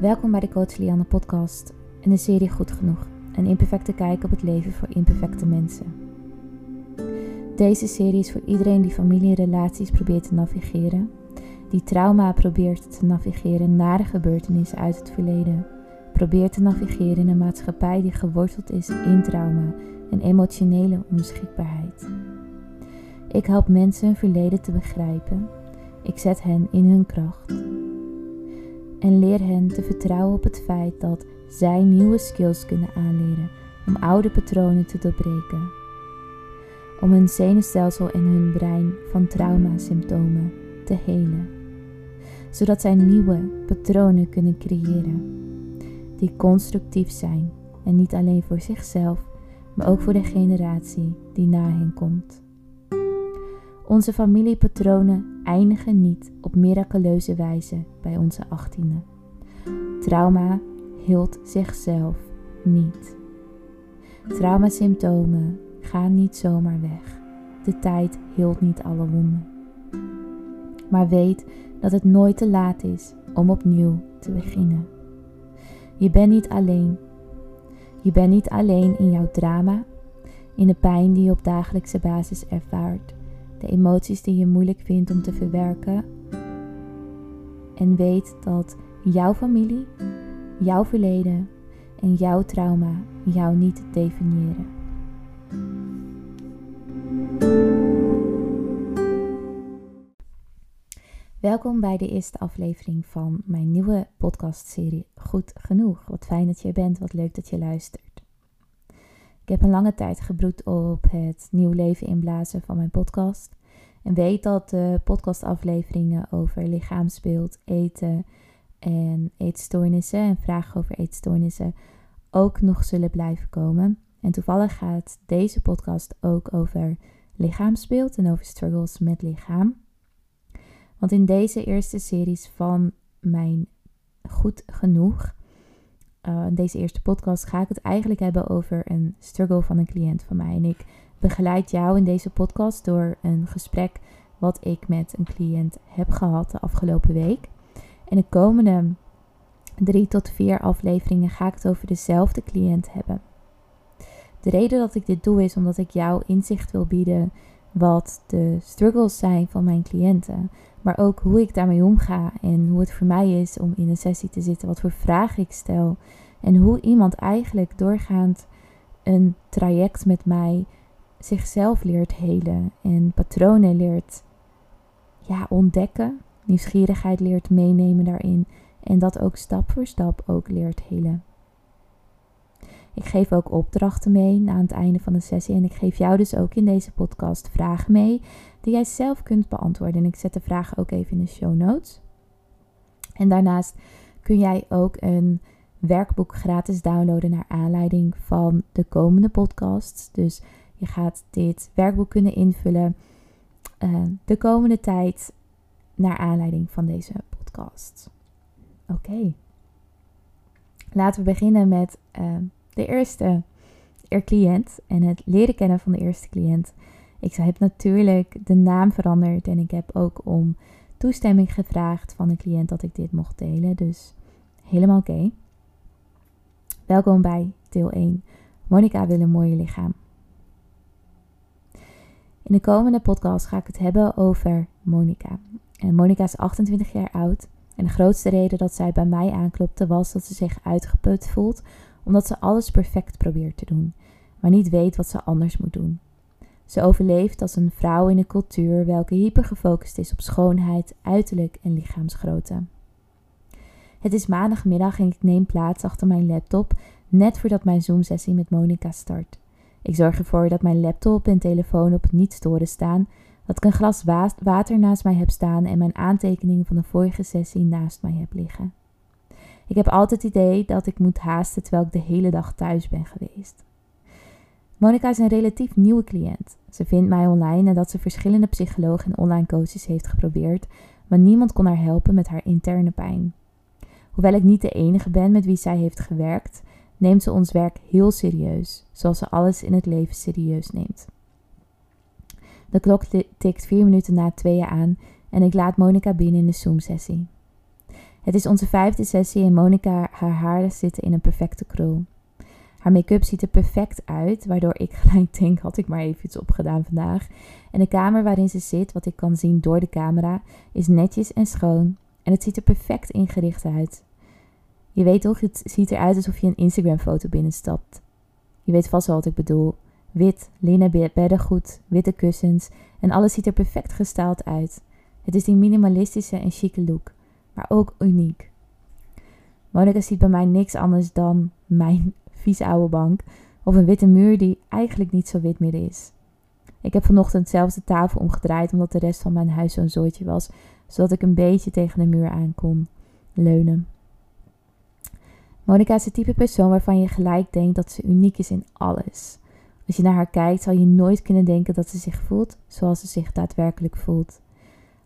Welkom bij de Coach Lianne podcast en de serie Goed Genoeg. Een imperfecte kijk op het leven voor imperfecte mensen. Deze serie is voor iedereen die familie en relaties probeert te navigeren, die trauma probeert te navigeren na de gebeurtenissen uit het verleden, probeert te navigeren in een maatschappij die geworteld is in trauma en emotionele onbeschikbaarheid. Ik help mensen hun verleden te begrijpen. Ik zet hen in hun kracht en leer hen te vertrouwen op het feit dat zij nieuwe skills kunnen aanleren om oude patronen te doorbreken. Om hun zenuwstelsel en hun brein van traumasymptomen te helen, zodat zij nieuwe patronen kunnen creëren die constructief zijn en niet alleen voor zichzelf, maar ook voor de generatie die na hen komt. Onze familiepatronen eindigen niet op miraculeuze wijze bij onze achttiende. Trauma hield zichzelf niet. Traumasymptomen gaan niet zomaar weg. De tijd hield niet alle wonden. Maar weet dat het nooit te laat is om opnieuw te beginnen. Je bent niet alleen. Je bent niet alleen in jouw drama, in de pijn die je op dagelijkse basis ervaart de emoties die je moeilijk vindt om te verwerken. En weet dat jouw familie, jouw verleden en jouw trauma jou niet definiëren. Welkom bij de eerste aflevering van mijn nieuwe podcastserie Goed Genoeg. Wat fijn dat je er bent, wat leuk dat je luistert. Ik heb een lange tijd gebroed op het nieuw leven inblazen van mijn podcast. En weet dat de podcastafleveringen over lichaamsbeeld, eten en eetstoornissen en vragen over eetstoornissen ook nog zullen blijven komen. En toevallig gaat deze podcast ook over lichaamsbeeld en over struggles met lichaam. Want in deze eerste series van mijn Goed Genoeg uh, deze eerste podcast ga ik het eigenlijk hebben over een struggle van een cliënt van mij. En ik begeleid jou in deze podcast door een gesprek wat ik met een cliënt heb gehad de afgelopen week. En de komende drie tot vier afleveringen ga ik het over dezelfde cliënt hebben. De reden dat ik dit doe is omdat ik jou inzicht wil bieden wat de struggles zijn van mijn cliënten. Maar ook hoe ik daarmee omga en hoe het voor mij is om in een sessie te zitten, wat voor vragen ik stel en hoe iemand eigenlijk doorgaand een traject met mij zichzelf leert helen en patronen leert ja, ontdekken, nieuwsgierigheid leert meenemen daarin en dat ook stap voor stap ook leert helen. Ik geef ook opdrachten mee aan het einde van de sessie. En ik geef jou dus ook in deze podcast vragen mee die jij zelf kunt beantwoorden. En ik zet de vragen ook even in de show notes. En daarnaast kun jij ook een werkboek gratis downloaden naar aanleiding van de komende podcasts. Dus je gaat dit werkboek kunnen invullen uh, de komende tijd naar aanleiding van deze podcast. Oké. Laten we beginnen met uh, de eerste er cliënt en het leren kennen van de eerste cliënt. Ik heb natuurlijk de naam veranderd en ik heb ook om toestemming gevraagd van de cliënt dat ik dit mocht delen. Dus helemaal oké. Welkom bij deel 1. Monica wil een mooie lichaam. In de komende podcast ga ik het hebben over Monica. En Monica is 28 jaar oud. En de grootste reden dat zij bij mij aanklopte was dat ze zich uitgeput voelt omdat ze alles perfect probeert te doen, maar niet weet wat ze anders moet doen. Ze overleeft als een vrouw in een cultuur welke hyper gefocust is op schoonheid, uiterlijk en lichaamsgrootte. Het is maandagmiddag en ik neem plaats achter mijn laptop net voordat mijn Zoom-sessie met Monica start. Ik zorg ervoor dat mijn laptop en telefoon op het niet storen staan, dat ik een glas water naast mij heb staan en mijn aantekeningen van de vorige sessie naast mij heb liggen. Ik heb altijd het idee dat ik moet haasten terwijl ik de hele dag thuis ben geweest. Monica is een relatief nieuwe cliënt. Ze vindt mij online nadat ze verschillende psychologen en online coaches heeft geprobeerd, maar niemand kon haar helpen met haar interne pijn. Hoewel ik niet de enige ben met wie zij heeft gewerkt, neemt ze ons werk heel serieus, zoals ze alles in het leven serieus neemt. De klok tikt vier minuten na tweeën aan en ik laat Monica binnen in de Zoom-sessie. Het is onze vijfde sessie en Monica, haar haren zitten in een perfecte krul. Haar make-up ziet er perfect uit, waardoor ik gelijk denk, had ik maar even iets opgedaan vandaag. En de kamer waarin ze zit, wat ik kan zien door de camera, is netjes en schoon. En het ziet er perfect ingericht uit. Je weet toch, het ziet eruit alsof je een Instagram-foto binnenstapt. Je weet vast wel wat ik bedoel. Wit, linnen beddengoed, witte kussens en alles ziet er perfect gestyled uit. Het is die minimalistische en chique look, maar ook uniek. Monica ziet bij mij niks anders dan mijn vies oude bank of een witte muur die eigenlijk niet zo wit meer is. Ik heb vanochtend zelfs de tafel omgedraaid omdat de rest van mijn huis zo'n zooitje was, zodat ik een beetje tegen de muur aan kon leunen. Monica is het type persoon waarvan je gelijk denkt dat ze uniek is in alles. Als je naar haar kijkt, zal je nooit kunnen denken dat ze zich voelt zoals ze zich daadwerkelijk voelt.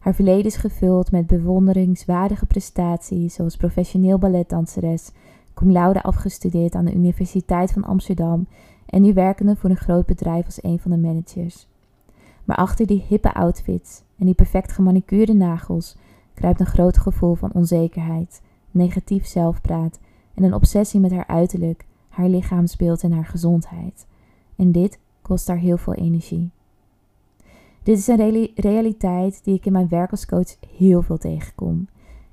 Haar verleden is gevuld met bewonderingswaardige prestaties, zoals professioneel balletdanseres, cum laude afgestudeerd aan de Universiteit van Amsterdam en nu werkende voor een groot bedrijf als een van de managers. Maar achter die hippe outfits en die perfect gemanicuurde nagels kruipt een groot gevoel van onzekerheid, negatief zelfpraat en een obsessie met haar uiterlijk, haar lichaamsbeeld en haar gezondheid. En dit kost haar heel veel energie. Dit is een realiteit die ik in mijn werk als coach heel veel tegenkom.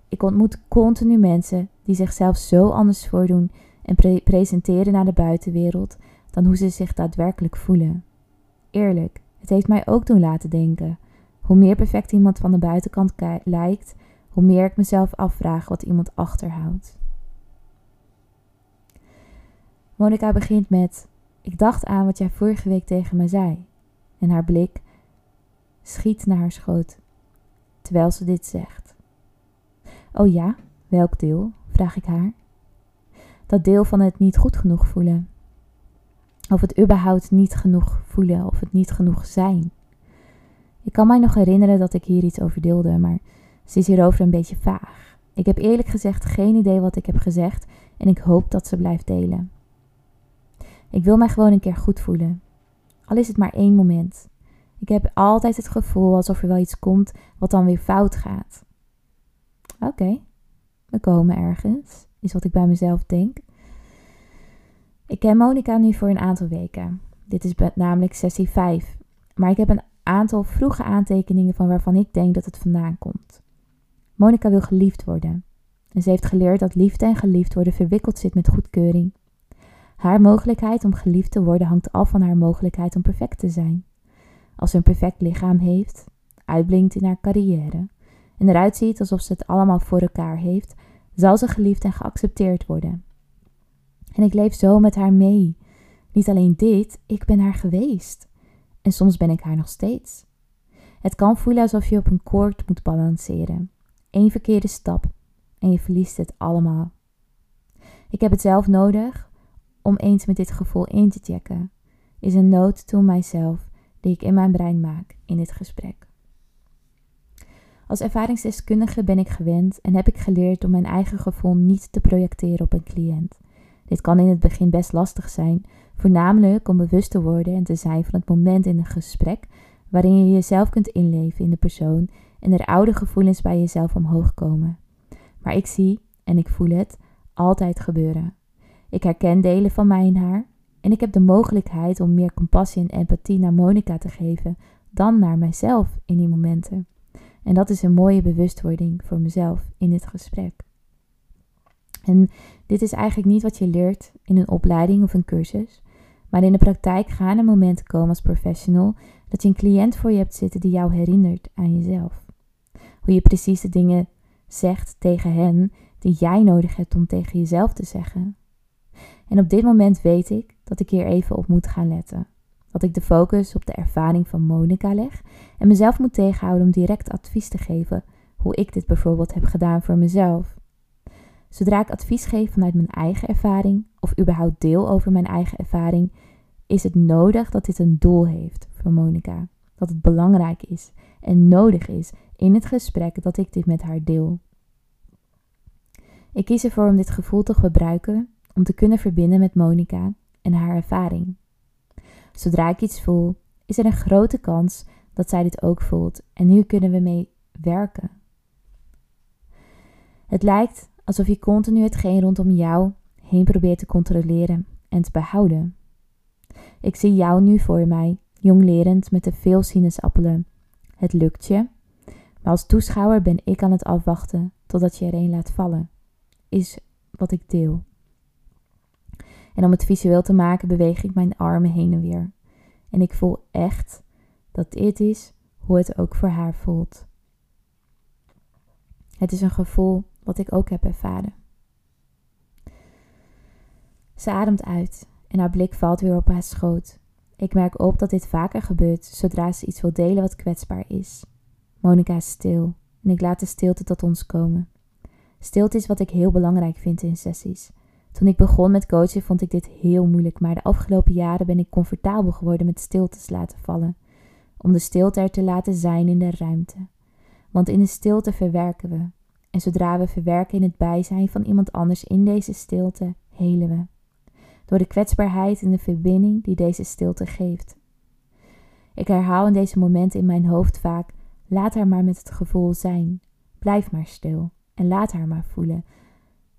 Ik ontmoet continu mensen die zichzelf zo anders voordoen en presenteren naar de buitenwereld dan hoe ze zich daadwerkelijk voelen. Eerlijk, het heeft mij ook doen laten denken. Hoe meer perfect iemand van de buitenkant lijkt, hoe meer ik mezelf afvraag wat iemand achterhoudt. Monica begint met: Ik dacht aan wat jij vorige week tegen me zei. En haar blik schiet naar haar schoot, terwijl ze dit zegt. Oh ja, welk deel? vraag ik haar. Dat deel van het niet goed genoeg voelen. Of het überhaupt niet genoeg voelen of het niet genoeg zijn. Ik kan mij nog herinneren dat ik hier iets over deelde, maar ze is hierover een beetje vaag. Ik heb eerlijk gezegd geen idee wat ik heb gezegd en ik hoop dat ze blijft delen. Ik wil mij gewoon een keer goed voelen. Al is het maar één moment. Ik heb altijd het gevoel alsof er wel iets komt wat dan weer fout gaat. Oké, we komen ergens, is wat ik bij mezelf denk. Ik ken Monica nu voor een aantal weken. Dit is namelijk sessie 5. Maar ik heb een aantal vroege aantekeningen van waarvan ik denk dat het vandaan komt. Monica wil geliefd worden. En ze heeft geleerd dat liefde en geliefd worden verwikkeld zit met goedkeuring. Haar mogelijkheid om geliefd te worden hangt af van haar mogelijkheid om perfect te zijn. Als ze een perfect lichaam heeft, uitblinkt in haar carrière en eruit ziet alsof ze het allemaal voor elkaar heeft, zal ze geliefd en geaccepteerd worden. En ik leef zo met haar mee. Niet alleen dit, ik ben haar geweest. En soms ben ik haar nog steeds. Het kan voelen alsof je op een koord moet balanceren. Eén verkeerde stap en je verliest het allemaal. Ik heb het zelf nodig om eens met dit gevoel in te checken. Is een note to myself die ik in mijn brein maak in dit gesprek. Als ervaringsdeskundige ben ik gewend en heb ik geleerd om mijn eigen gevoel niet te projecteren op een cliënt. Dit kan in het begin best lastig zijn, voornamelijk om bewust te worden en te zijn van het moment in een gesprek waarin je jezelf kunt inleven in de persoon en er oude gevoelens bij jezelf omhoog komen. Maar ik zie, en ik voel het, altijd gebeuren. Ik herken delen van mij in haar en ik heb de mogelijkheid om meer compassie en empathie naar Monica te geven dan naar mijzelf in die momenten. En dat is een mooie bewustwording voor mezelf in dit gesprek. En dit is eigenlijk niet wat je leert in een opleiding of een cursus, maar in de praktijk gaan er momenten komen als professional dat je een cliënt voor je hebt zitten die jou herinnert aan jezelf. Hoe je precies de dingen zegt tegen hen die jij nodig hebt om tegen jezelf te zeggen. En op dit moment weet ik dat ik hier even op moet gaan letten. Dat ik de focus op de ervaring van Monica leg en mezelf moet tegenhouden om direct advies te geven hoe ik dit bijvoorbeeld heb gedaan voor mezelf. Zodra ik advies geef vanuit mijn eigen ervaring of überhaupt deel over mijn eigen ervaring, is het nodig dat dit een doel heeft voor Monica. Dat het belangrijk is en nodig is in het gesprek dat ik dit met haar deel. Ik kies ervoor om dit gevoel te gebruiken om te kunnen verbinden met Monica en haar ervaring. Zodra ik iets voel, is er een grote kans dat zij dit ook voelt en nu kunnen we mee werken. Het lijkt alsof je continu hetgeen rondom jou heen probeert te controleren en te behouden. Ik zie jou nu voor mij, jonglerend met te veel sinaasappelen. Het lukt je, maar als toeschouwer ben ik aan het afwachten totdat je er een laat vallen. Is wat ik deel. En om het visueel te maken beweeg ik mijn armen heen en weer. En ik voel echt dat dit is hoe het ook voor haar voelt. Het is een gevoel wat ik ook heb ervaren. Ze ademt uit en haar blik valt weer op haar schoot. Ik merk op dat dit vaker gebeurt zodra ze iets wil delen wat kwetsbaar is. Monica is stil en ik laat de stilte tot ons komen. Stilte is wat ik heel belangrijk vind in sessies. Toen ik begon met coachen vond ik dit heel moeilijk, maar de afgelopen jaren ben ik comfortabel geworden met stiltes laten vallen. Om de stilte er te laten zijn in de ruimte. Want in de stilte verwerken we. En zodra we verwerken in het bijzijn van iemand anders in deze stilte, helen we. Door de kwetsbaarheid en de verbinding die deze stilte geeft. Ik herhaal in deze momenten in mijn hoofd vaak: laat haar maar met het gevoel zijn. Blijf maar stil en laat haar maar voelen.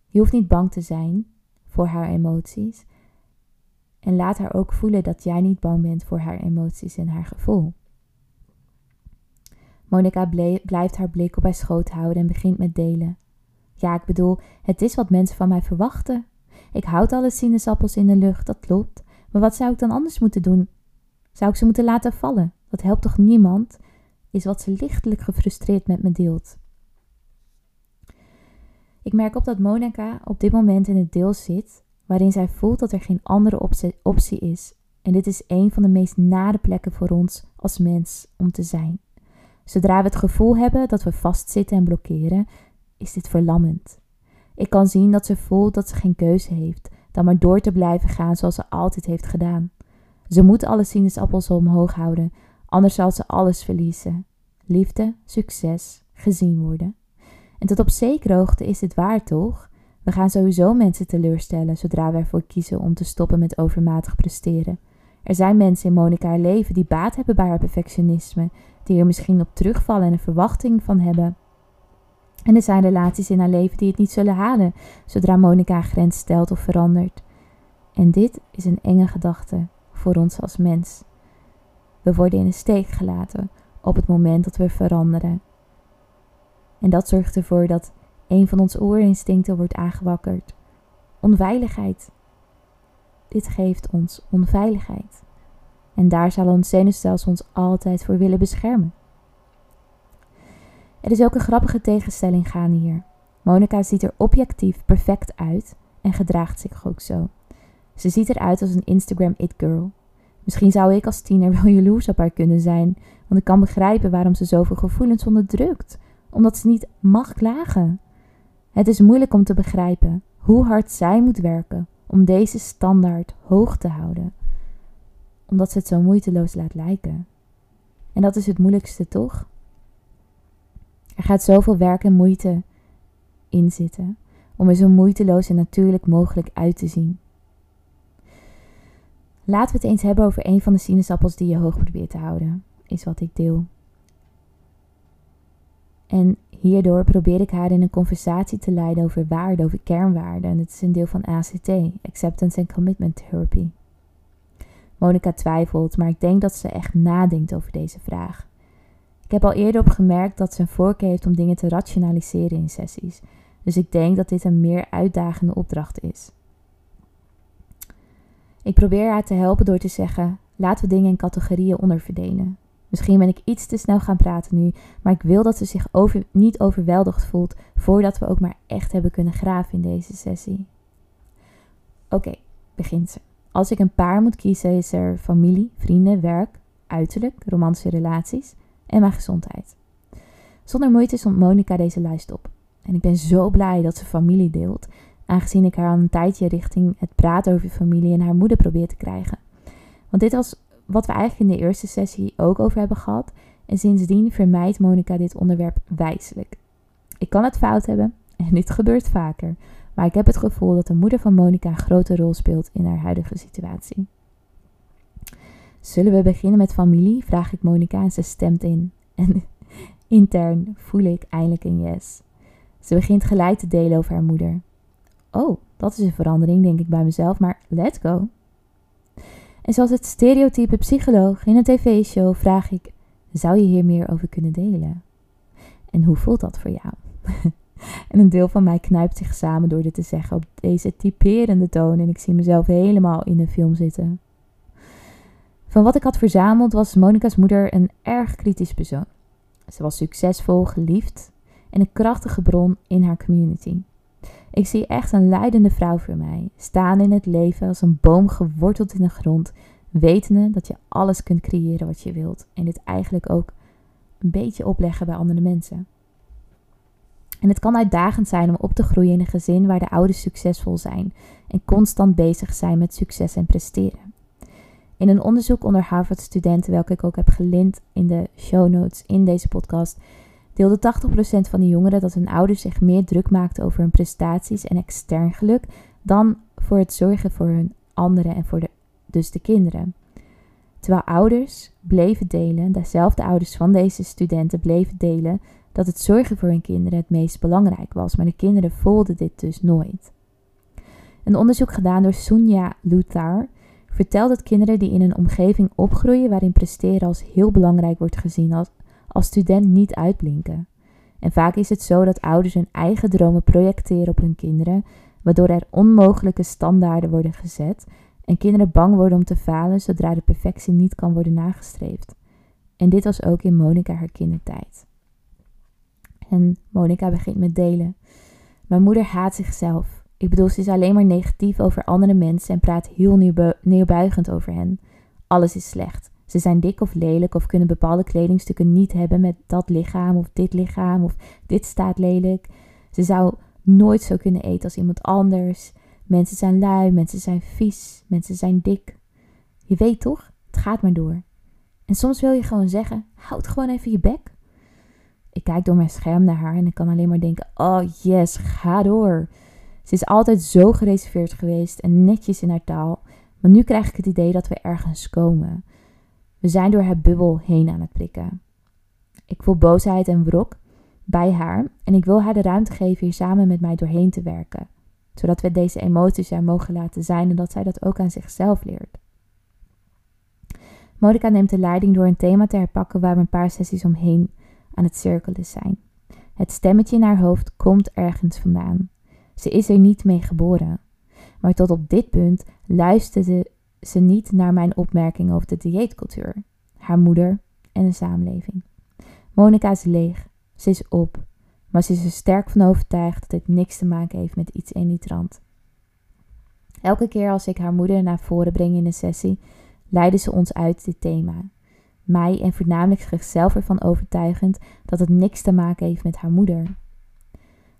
Je hoeft niet bang te zijn voor haar emoties. En laat haar ook voelen dat jij niet bang bent voor haar emoties en haar gevoel. Monica blijft haar blik op haar schoot houden en begint met delen. Ja, ik bedoel, het is wat mensen van mij verwachten. Ik houd alle sinaasappels in de lucht, dat klopt. Maar wat zou ik dan anders moeten doen? Zou ik ze moeten laten vallen? Dat helpt toch niemand? Is wat ze lichtelijk gefrustreerd met me deelt. Ik merk op dat Monica op dit moment in het deel zit waarin zij voelt dat er geen andere optie is. En dit is een van de meest nare plekken voor ons als mens om te zijn. Zodra we het gevoel hebben dat we vastzitten en blokkeren, is dit verlammend. Ik kan zien dat ze voelt dat ze geen keuze heeft dan maar door te blijven gaan zoals ze altijd heeft gedaan. Ze moet alle sinaasappels omhoog houden, anders zal ze alles verliezen. Liefde, succes, gezien worden. En tot op zekere hoogte is dit waar, toch? We gaan sowieso mensen teleurstellen zodra we ervoor kiezen om te stoppen met overmatig presteren. Er zijn mensen in Monica leven die baat hebben bij haar perfectionisme, die er misschien op terugvallen en een verwachting van hebben. En er zijn relaties in haar leven die het niet zullen halen zodra Monica grens stelt of verandert. En dit is een enge gedachte voor ons als mens. We worden in de steek gelaten op het moment dat we veranderen. En dat zorgt ervoor dat een van onze oerinstincten wordt aangewakkerd. Onveiligheid. Dit geeft ons onveiligheid. En daar zal ons zenuwstelsel ons altijd voor willen beschermen. Er is ook een grappige tegenstelling gaande hier. Monica ziet er objectief perfect uit en gedraagt zich ook zo. Ze ziet eruit als een Instagram it girl. Misschien zou ik als tiener wel jaloers op haar kunnen zijn, want ik kan begrijpen waarom ze zoveel gevoelens onderdrukt, omdat ze niet mag klagen. Het is moeilijk om te begrijpen hoe hard zij moet werken om deze standaard hoog te houden, omdat ze het zo moeiteloos laat lijken. En dat is het moeilijkste, toch? Er gaat zoveel werk en moeite in zitten om er zo moeiteloos en natuurlijk mogelijk uit te zien. Laten we het eens hebben over een van de sinaasappels die je hoog probeert te houden, is wat ik deel. En hierdoor probeer ik haar in een conversatie te leiden over waarden, over kernwaarden. En het is een deel van ACT, Acceptance and Commitment Therapy. Monica twijfelt, maar ik denk dat ze echt nadenkt over deze vraag. Ik heb al eerder opgemerkt dat ze een voorkeur heeft om dingen te rationaliseren in sessies. Dus ik denk dat dit een meer uitdagende opdracht is. Ik probeer haar te helpen door te zeggen: laten we dingen in categorieën onderverdelen. Misschien ben ik iets te snel gaan praten nu, maar ik wil dat ze zich over, niet overweldigd voelt voordat we ook maar echt hebben kunnen graven in deze sessie. Oké, begint ze. Als ik een paar moet kiezen, is er familie, vrienden, werk, uiterlijk, romantische relaties en mijn gezondheid. Zonder moeite stond Monica deze lijst op. En ik ben zo blij dat ze familie deelt, aangezien ik haar al een tijdje richting het praten over familie en haar moeder probeer te krijgen. Want dit was wat we eigenlijk in de eerste sessie ook over hebben gehad. En sindsdien vermijdt Monica dit onderwerp wijselijk. Ik kan het fout hebben en dit gebeurt vaker. Maar ik heb het gevoel dat de moeder van Monica een grote rol speelt in haar huidige situatie. Zullen we beginnen met familie? vraag ik Monica en ze stemt in. En intern voel ik eindelijk een yes. Ze begint gelijk te delen over haar moeder. Oh, dat is een verandering, denk ik bij mezelf, maar let's go. En zoals het stereotype psycholoog in een tv-show vraag ik: zou je hier meer over kunnen delen? En hoe voelt dat voor jou? en een deel van mij knijpt zich samen door dit te zeggen op deze typerende toon en ik zie mezelf helemaal in de film zitten. Van wat ik had verzameld was Monica's moeder een erg kritisch persoon. Ze was succesvol, geliefd en een krachtige bron in haar community. Ik zie echt een leidende vrouw voor mij, staan in het leven als een boom geworteld in de grond, wetende dat je alles kunt creëren wat je wilt en dit eigenlijk ook een beetje opleggen bij andere mensen. En het kan uitdagend zijn om op te groeien in een gezin waar de ouders succesvol zijn en constant bezig zijn met succes en presteren. In een onderzoek onder Harvard-studenten, welke ik ook heb gelinkt in de show notes in deze podcast, deelde 80% van de jongeren dat hun ouders zich meer druk maakten over hun prestaties en extern geluk dan voor het zorgen voor hun anderen en voor de, dus de kinderen. Terwijl ouders bleven delen, dezelfde ouders van deze studenten bleven delen, dat het zorgen voor hun kinderen het meest belangrijk was, maar de kinderen voelden dit dus nooit. Een onderzoek gedaan door Sunja Luthar vertelt dat kinderen die in een omgeving opgroeien waarin presteren als heel belangrijk wordt gezien, als, als student niet uitblinken. En vaak is het zo dat ouders hun eigen dromen projecteren op hun kinderen, waardoor er onmogelijke standaarden worden gezet en kinderen bang worden om te falen zodra de perfectie niet kan worden nagestreefd. En dit was ook in Monica haar kindertijd. En Monica begint met delen. Mijn moeder haat zichzelf. Ik bedoel, ze is alleen maar negatief over andere mensen en praat heel neerbuigend over hen. Alles is slecht. Ze zijn dik of lelijk of kunnen bepaalde kledingstukken niet hebben met dat lichaam of dit lichaam of dit staat lelijk. Ze zou nooit zo kunnen eten als iemand anders. Mensen zijn lui, mensen zijn vies, mensen zijn dik. Je weet toch? Het gaat maar door. En soms wil je gewoon zeggen: houd gewoon even je bek. Ik kijk door mijn scherm naar haar en ik kan alleen maar denken: oh yes, ga door. Ze is altijd zo gereserveerd geweest en netjes in haar taal. Maar nu krijg ik het idee dat we ergens komen. We zijn door haar bubbel heen aan het prikken. Ik voel boosheid en wrok bij haar en ik wil haar de ruimte geven hier samen met mij doorheen te werken, zodat we deze emoties er mogen laten zijn en dat zij dat ook aan zichzelf leert. Monica neemt de leiding door een thema te herpakken waar we een paar sessies omheen aan het cirkelen zijn. Het stemmetje in haar hoofd komt ergens vandaan. Ze is er niet mee geboren. Maar tot op dit punt luisterde ze niet naar mijn opmerking over de dieetcultuur, haar moeder en de samenleving. Monica is leeg, ze is op, maar ze is er sterk van overtuigd dat dit niks te maken heeft met iets in die trant. Elke keer als ik haar moeder naar voren breng in een sessie, leidde ze ons uit dit thema mij en voornamelijk zichzelf ervan overtuigend dat het niks te maken heeft met haar moeder.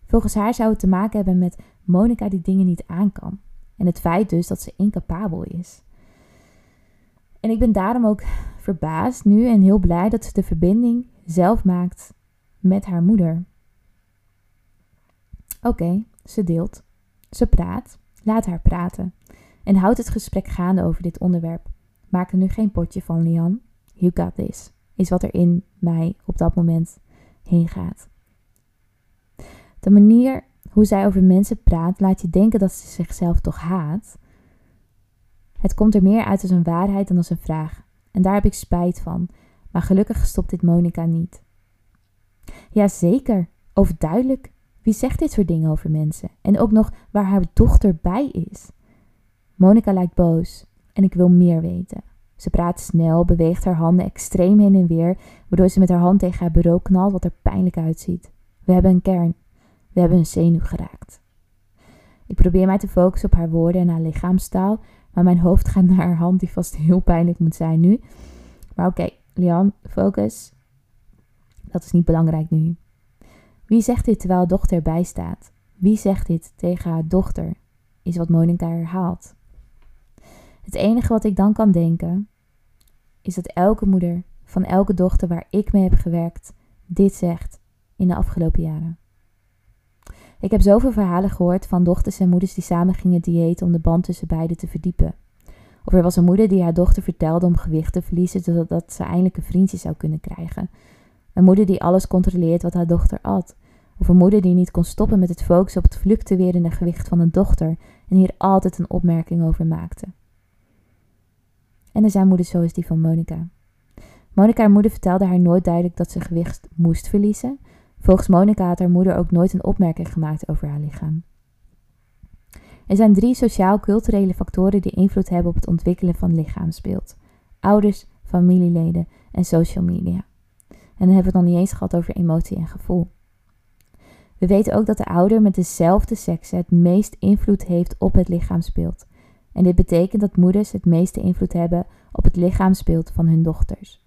Volgens haar zou het te maken hebben met Monica die dingen niet aan kan. En het feit dus dat ze incapabel is. En ik ben daarom ook verbaasd nu en heel blij dat ze de verbinding zelf maakt met haar moeder. Oké, ze deelt. Ze praat. Laat haar praten. En houd het gesprek gaande over dit onderwerp. Maak er nu geen potje van, Lian. You got this. Is wat er in mij op dat moment heen gaat. De manier hoe zij over mensen praat laat je denken dat ze zichzelf toch haat. Het komt er meer uit als een waarheid dan als een vraag. En daar heb ik spijt van. Maar gelukkig stopt dit Monica niet. Jazeker, overduidelijk. Wie zegt dit soort dingen over mensen? En ook nog waar haar dochter bij is. Monica lijkt boos en ik wil meer weten. Ze praat snel, beweegt haar handen extreem heen en weer, waardoor ze met haar hand tegen haar bureau knalt, wat er pijnlijk uitziet. We hebben een kern. We hebben een zenuw geraakt. Ik probeer mij te focussen op haar woorden en haar lichaamstaal, maar mijn hoofd gaat naar haar hand, die vast heel pijnlijk moet zijn nu. Maar oké, okay, Lian, focus. Dat is niet belangrijk nu. Wie zegt dit terwijl dochter erbij staat? Wie zegt dit tegen haar dochter? Is wat Monica herhaalt. Het enige wat ik dan kan denken, is dat elke moeder van elke dochter waar ik mee heb gewerkt, dit zegt in de afgelopen jaren. Ik heb zoveel verhalen gehoord van dochters en moeders die samen gingen diëten om de band tussen beiden te verdiepen. Of er was een moeder die haar dochter vertelde om gewicht te verliezen zodat ze eindelijk een vriendje zou kunnen krijgen. Een moeder die alles controleert wat haar dochter at. Of een moeder die niet kon stoppen met het focussen op het fluctuerende gewicht van een dochter en hier altijd een opmerking over maakte. En er zijn moeders zoals die van Monica. Monica, haar moeder, vertelde haar nooit duidelijk dat ze gewicht moest verliezen. Volgens Monica had haar moeder ook nooit een opmerking gemaakt over haar lichaam. Er zijn drie sociaal-culturele factoren die invloed hebben op het ontwikkelen van lichaamsbeeld: ouders, familieleden en social media. En dan hebben we het nog niet eens gehad over emotie en gevoel. We weten ook dat de ouder met dezelfde seks het meest invloed heeft op het lichaamsbeeld. En dit betekent dat moeders het meeste invloed hebben op het lichaamsbeeld van hun dochters.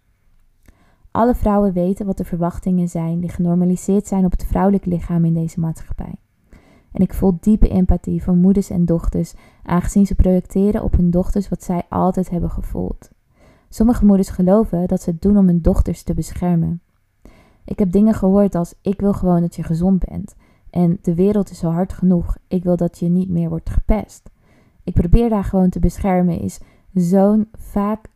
Alle vrouwen weten wat de verwachtingen zijn die genormaliseerd zijn op het vrouwelijk lichaam in deze maatschappij. En ik voel diepe empathie voor moeders en dochters, aangezien ze projecteren op hun dochters wat zij altijd hebben gevoeld. Sommige moeders geloven dat ze het doen om hun dochters te beschermen. Ik heb dingen gehoord als: Ik wil gewoon dat je gezond bent. En de wereld is zo hard genoeg. Ik wil dat je niet meer wordt gepest. Ik probeer daar gewoon te beschermen, is zo'n vaak,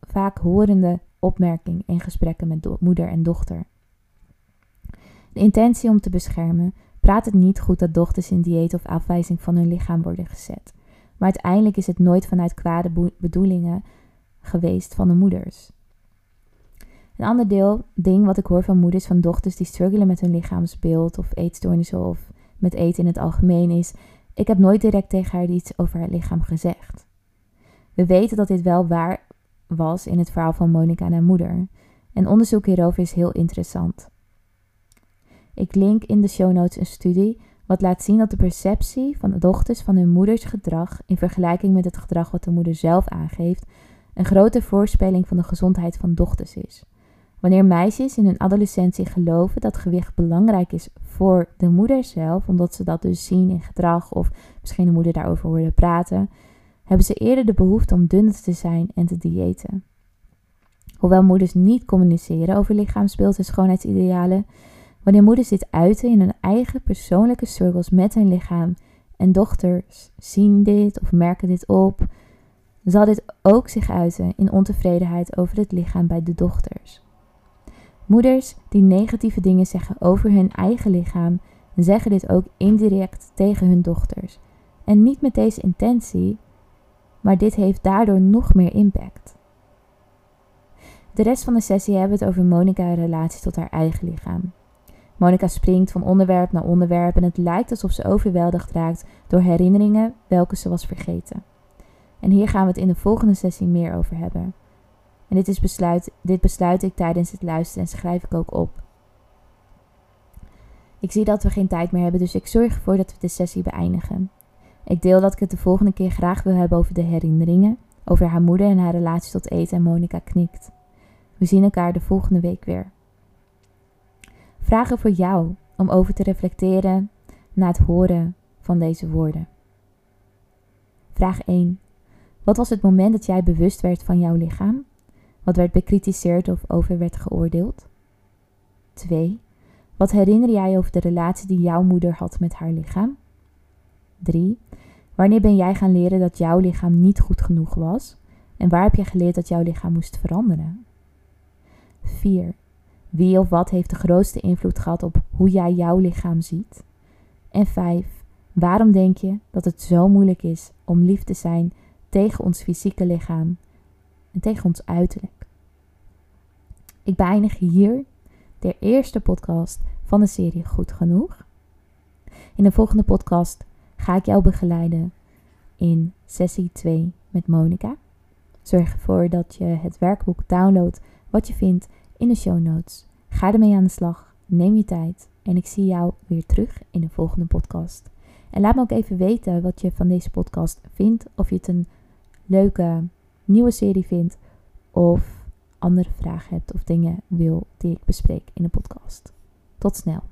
vaak horende opmerking in gesprekken met moeder en dochter. De intentie om te beschermen praat het niet goed dat dochters in dieet of afwijzing van hun lichaam worden gezet. Maar uiteindelijk is het nooit vanuit kwade bedoelingen geweest van de moeders. Een ander deel, ding wat ik hoor van moeders van dochters die struggelen met hun lichaamsbeeld of eetstoornissen of met eten in het algemeen is: ik heb nooit direct tegen haar iets over haar lichaam gezegd. We weten dat dit wel waar was in het verhaal van Monica en haar moeder. En onderzoek hierover is heel interessant. Ik link in de show notes een studie wat laat zien dat de perceptie van de dochters van hun moeders gedrag in vergelijking met het gedrag wat de moeder zelf aangeeft, een grote voorspelling van de gezondheid van dochters is. Wanneer meisjes in hun adolescentie geloven dat gewicht belangrijk is voor de moeder zelf, omdat ze dat dus zien in gedrag of misschien de moeder daarover horen praten, hebben ze eerder de behoefte om dunner te zijn en te diëten. Hoewel moeders niet communiceren over lichaamsbeeld en schoonheidsidealen, wanneer moeders dit uiten in hun eigen persoonlijke struggles met hun lichaam en dochters zien dit of merken dit op, zal dit ook zich uiten in ontevredenheid over het lichaam bij de dochters. Moeders die negatieve dingen zeggen over hun eigen lichaam, zeggen dit ook indirect tegen hun dochters. En niet met deze intentie, maar dit heeft daardoor nog meer impact. De rest van de sessie hebben we het over Monica en relatie tot haar eigen lichaam. Monica springt van onderwerp naar onderwerp en het lijkt alsof ze overweldigd raakt door herinneringen welke ze was vergeten. En hier gaan we het in de volgende sessie meer over hebben. En dit, is besluit, dit besluit ik tijdens het luisteren en schrijf ik ook op. Ik zie dat we geen tijd meer hebben, dus ik zorg ervoor dat we de sessie beëindigen. Ik deel dat ik het de volgende keer graag wil hebben over de herinneringen, over haar moeder en haar relatie tot eten en Monica knikt. We zien elkaar de volgende week weer. Vragen voor jou om over te reflecteren na het horen van deze woorden. Vraag 1. Wat was het moment dat jij bewust werd van jouw lichaam? Wat werd bekritiseerd of over werd geoordeeld? 2. Wat herinner jij over de relatie die jouw moeder had met haar lichaam? 3. Wanneer ben jij gaan leren dat jouw lichaam niet goed genoeg was? En waar heb je geleerd dat jouw lichaam moest veranderen? 4. Wie of wat heeft de grootste invloed gehad op hoe jij jouw lichaam ziet? En 5. Waarom denk je dat het zo moeilijk is om lief te zijn tegen ons fysieke lichaam en tegen ons uiterlijk? Ik beëindig hier de eerste podcast van de serie Goed Genoeg. In de volgende podcast ga ik jou begeleiden in sessie 2 met Monica. Zorg ervoor dat je het werkboek downloadt wat je vindt in de show notes. Ga ermee aan de slag, neem je tijd en ik zie jou weer terug in de volgende podcast. En laat me ook even weten wat je van deze podcast vindt, of je het een leuke nieuwe serie vindt of andere vragen hebt of dingen wil die ik bespreek in de podcast. Tot snel.